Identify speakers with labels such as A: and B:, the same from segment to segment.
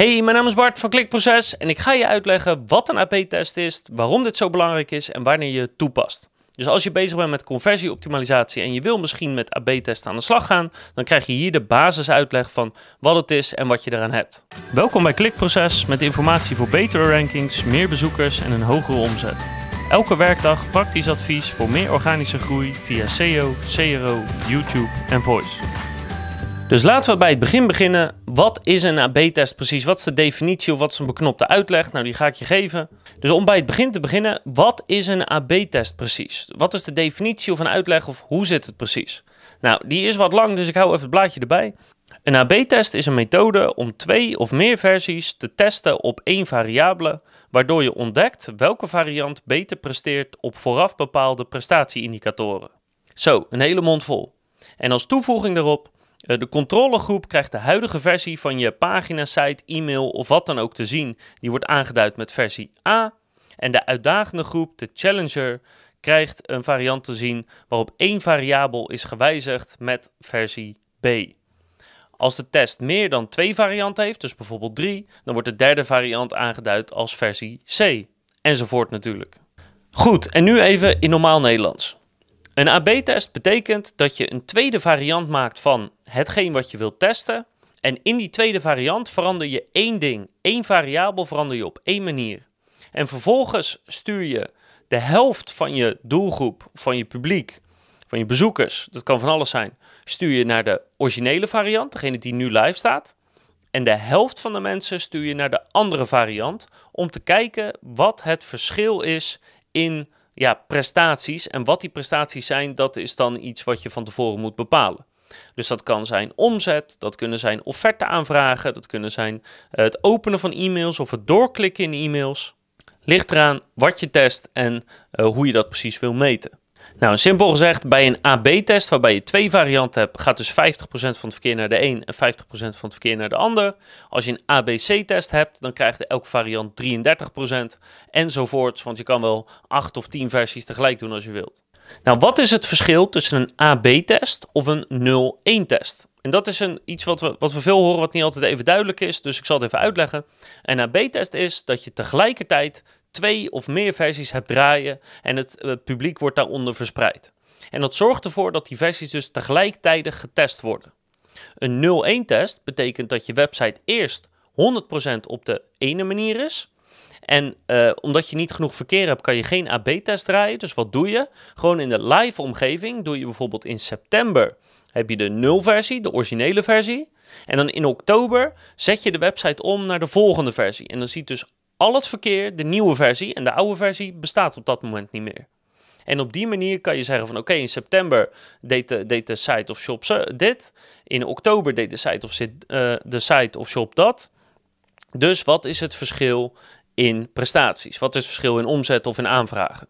A: Hey, mijn naam is Bart van Klikproces en ik ga je uitleggen wat een AB-test is, waarom dit zo belangrijk is en wanneer je het toepast. Dus als je bezig bent met conversieoptimalisatie en je wil misschien met AB-testen aan de slag gaan, dan krijg je hier de basisuitleg van wat het is en wat je eraan hebt. Welkom bij Klikproces met informatie voor betere rankings, meer bezoekers en een hogere omzet. Elke werkdag praktisch advies voor meer organische groei via SEO, CRO, YouTube en Voice. Dus laten we bij het begin beginnen. Wat is een AB-test precies? Wat is de definitie of wat is een beknopte uitleg? Nou, die ga ik je geven. Dus om bij het begin te beginnen, wat is een AB-test precies? Wat is de definitie of een uitleg of hoe zit het precies? Nou, die is wat lang, dus ik hou even het blaadje erbij. Een AB-test is een methode om twee of meer versies te testen op één variabele, waardoor je ontdekt welke variant beter presteert op vooraf bepaalde prestatieindicatoren. Zo, een hele mond vol. En als toevoeging daarop, de controlegroep krijgt de huidige versie van je pagina, site, e-mail of wat dan ook te zien. Die wordt aangeduid met versie A. En de uitdagende groep, de challenger, krijgt een variant te zien waarop één variabel is gewijzigd met versie B. Als de test meer dan twee varianten heeft, dus bijvoorbeeld drie, dan wordt de derde variant aangeduid als versie C. Enzovoort natuurlijk. Goed, en nu even in normaal Nederlands. Een AB-test betekent dat je een tweede variant maakt van hetgeen wat je wilt testen. En in die tweede variant verander je één ding, één variabel verander je op één manier. En vervolgens stuur je de helft van je doelgroep, van je publiek, van je bezoekers, dat kan van alles zijn, stuur je naar de originele variant, degene die nu live staat. En de helft van de mensen stuur je naar de andere variant om te kijken wat het verschil is in ja, prestaties. En wat die prestaties zijn, dat is dan iets wat je van tevoren moet bepalen. Dus dat kan zijn omzet, dat kunnen zijn offerte aanvragen, dat kunnen zijn eh, het openen van e-mails of het doorklikken in e-mails. Ligt eraan wat je test en uh, hoe je dat precies wil meten. Nou, simpel gezegd, bij een AB-test waarbij je twee varianten hebt, gaat dus 50% van het verkeer naar de een en 50% van het verkeer naar de ander. Als je een ABC-test hebt, dan krijgt elke variant 33% enzovoorts, want je kan wel 8 of 10 versies tegelijk doen als je wilt. Nou, wat is het verschil tussen een AB-test of een 0-1-test? En dat is een, iets wat we, wat we veel horen, wat niet altijd even duidelijk is, dus ik zal het even uitleggen. Een AB-test is dat je tegelijkertijd twee of meer versies hebt draaien en het uh, publiek wordt daaronder verspreid. En dat zorgt ervoor dat die versies dus tegelijkertijd getest worden. Een 0-1 test betekent dat je website eerst 100% op de ene manier is. En uh, omdat je niet genoeg verkeer hebt, kan je geen AB-test draaien. Dus wat doe je? Gewoon in de live omgeving doe je bijvoorbeeld in september heb je de 0-versie, de originele versie. En dan in oktober zet je de website om naar de volgende versie. En dan ziet dus al het verkeer, de nieuwe versie en de oude versie bestaat op dat moment niet meer. En op die manier kan je zeggen van oké, in september deed de, de site of shop dit. In oktober deed de site of, uh, de site of shop dat. Dus wat is het verschil in prestaties? Wat is het verschil in omzet of in aanvragen?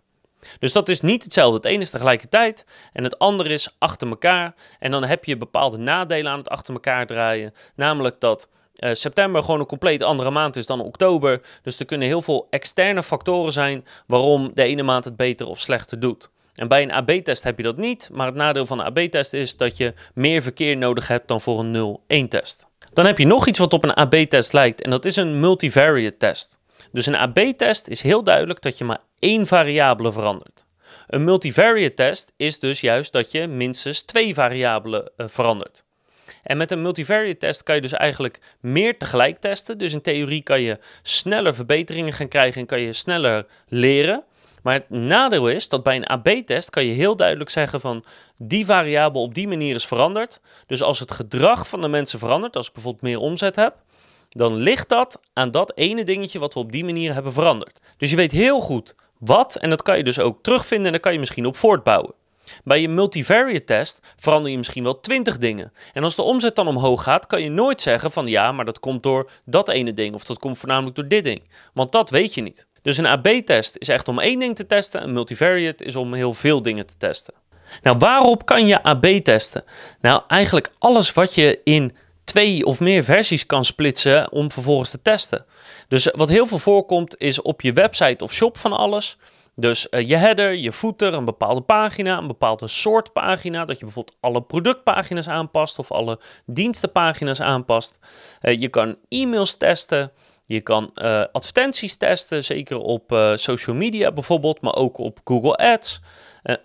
A: Dus dat is niet hetzelfde. Het ene is tegelijkertijd en het andere is achter elkaar. En dan heb je bepaalde nadelen aan het achter elkaar draaien. Namelijk dat uh, september gewoon een compleet andere maand is dan oktober. Dus er kunnen heel veel externe factoren zijn waarom de ene maand het beter of slechter doet. En bij een AB-test heb je dat niet, maar het nadeel van een AB-test is dat je meer verkeer nodig hebt dan voor een 0-1-test. Dan heb je nog iets wat op een AB-test lijkt en dat is een multivariate test. Dus een AB-test is heel duidelijk dat je maar één variabele verandert. Een multivariate test is dus juist dat je minstens twee variabelen uh, verandert. En met een multivariate test kan je dus eigenlijk meer tegelijk testen. Dus in theorie kan je sneller verbeteringen gaan krijgen en kan je sneller leren. Maar het nadeel is dat bij een AB-test kan je heel duidelijk zeggen van die variabel op die manier is veranderd. Dus als het gedrag van de mensen verandert, als ik bijvoorbeeld meer omzet heb, dan ligt dat aan dat ene dingetje wat we op die manier hebben veranderd. Dus je weet heel goed wat en dat kan je dus ook terugvinden en daar kan je misschien op voortbouwen. Bij je multivariate test verander je misschien wel 20 dingen. En als de omzet dan omhoog gaat, kan je nooit zeggen van ja, maar dat komt door dat ene ding of dat komt voornamelijk door dit ding. Want dat weet je niet. Dus een AB-test is echt om één ding te testen, een multivariate is om heel veel dingen te testen. Nou, waarop kan je AB testen? Nou, eigenlijk alles wat je in twee of meer versies kan splitsen om vervolgens te testen. Dus wat heel veel voorkomt is op je website of shop van alles Dus uh, je header, je footer, een bepaalde pagina, een bepaalde soort pagina, dat je bijvoorbeeld alle productpagina's aanpast of alle dienstenpagina's aanpast. Uh, je kan e-mails testen, je kan uh, advertenties testen, zeker op social media bijvoorbeeld, maar ook op Google Ads.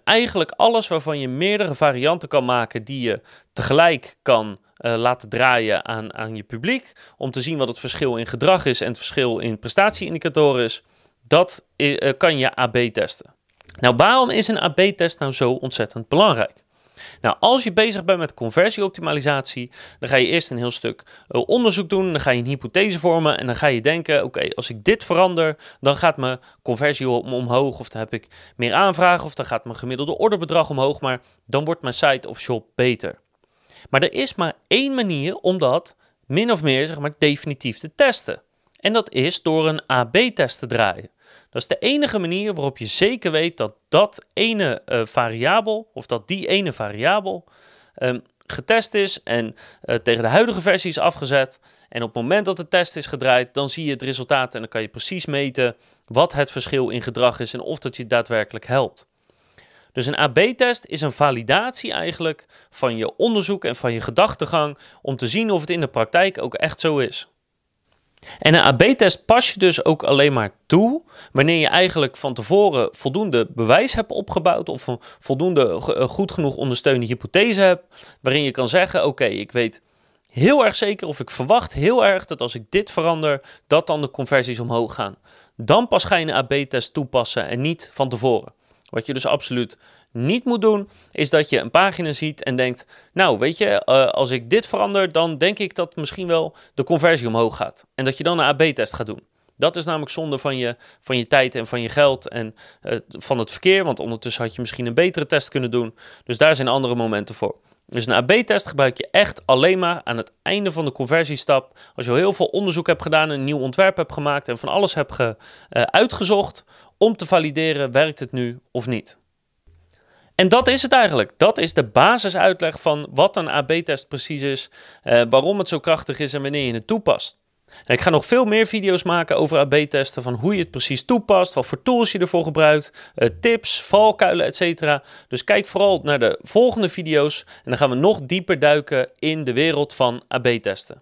A: eigenlijk alles waarvan je meerdere varianten kan maken die je tegelijk kan laten draaien aan, aan je publiek. Om te zien wat het verschil in gedrag is en het verschil in prestatieindicatoren is. Dat uh, kan je AB testen. Nou, waarom is een AB-test nou zo ontzettend belangrijk? Nou, als je bezig bent met conversieoptimalisatie, dan ga je eerst een heel stuk uh, onderzoek doen. Dan ga je een hypothese vormen en dan ga je denken: oké, als ik dit verander, dan gaat mijn conversie omhoog. Of dan heb ik meer aanvragen, of dan gaat mijn gemiddelde orderbedrag omhoog. Maar dan wordt mijn site of shop beter. Maar er is maar één manier om dat min of meer zeg maar, definitief te testen. En dat is door een AB-test te draaien. Dat is de enige manier waarop je zeker weet dat dat ene uh, variabel, of dat die ene variabel, um, getest is en uh, tegen de huidige versie is afgezet. En op het moment dat de test is gedraaid, dan zie je het resultaat en dan kan je precies meten wat het verschil in gedrag is en of dat je daadwerkelijk helpt. Dus een AB-test is een validatie eigenlijk van je onderzoek en van je gedachtegang om te zien of het in de praktijk ook echt zo is. En een AB-test pas je dus ook alleen maar toe wanneer je eigenlijk van tevoren voldoende bewijs hebt opgebouwd of een voldoende eh, goed genoeg ondersteunende hypothese hebt, waarin je kan zeggen: Oké, ik weet heel erg zeker of ik verwacht heel erg dat als ik dit verander, dat dan de conversies omhoog gaan. Dan pas ga je een AB-test toepassen en niet van tevoren. Wat je dus absoluut niet moet doen, is dat je een pagina ziet en denkt: Nou, weet je, uh, als ik dit verander, dan denk ik dat misschien wel de conversie omhoog gaat. En dat je dan een AB-test gaat doen. Dat is namelijk zonde van je, van je tijd en van je geld en uh, van het verkeer. Want ondertussen had je misschien een betere test kunnen doen. Dus daar zijn andere momenten voor. Dus een AB-test gebruik je echt alleen maar aan het einde van de conversiestap. Als je heel veel onderzoek hebt gedaan, een nieuw ontwerp hebt gemaakt en van alles hebt ge, uh, uitgezocht om te valideren, werkt het nu of niet. En dat is het eigenlijk. Dat is de basisuitleg van wat een AB-test precies is, uh, waarom het zo krachtig is en wanneer je het toepast. Ik ga nog veel meer video's maken over AB-testen, van hoe je het precies toepast, wat voor tools je ervoor gebruikt, uh, tips, valkuilen, etc. Dus kijk vooral naar de volgende video's en dan gaan we nog dieper duiken in de wereld van AB-testen.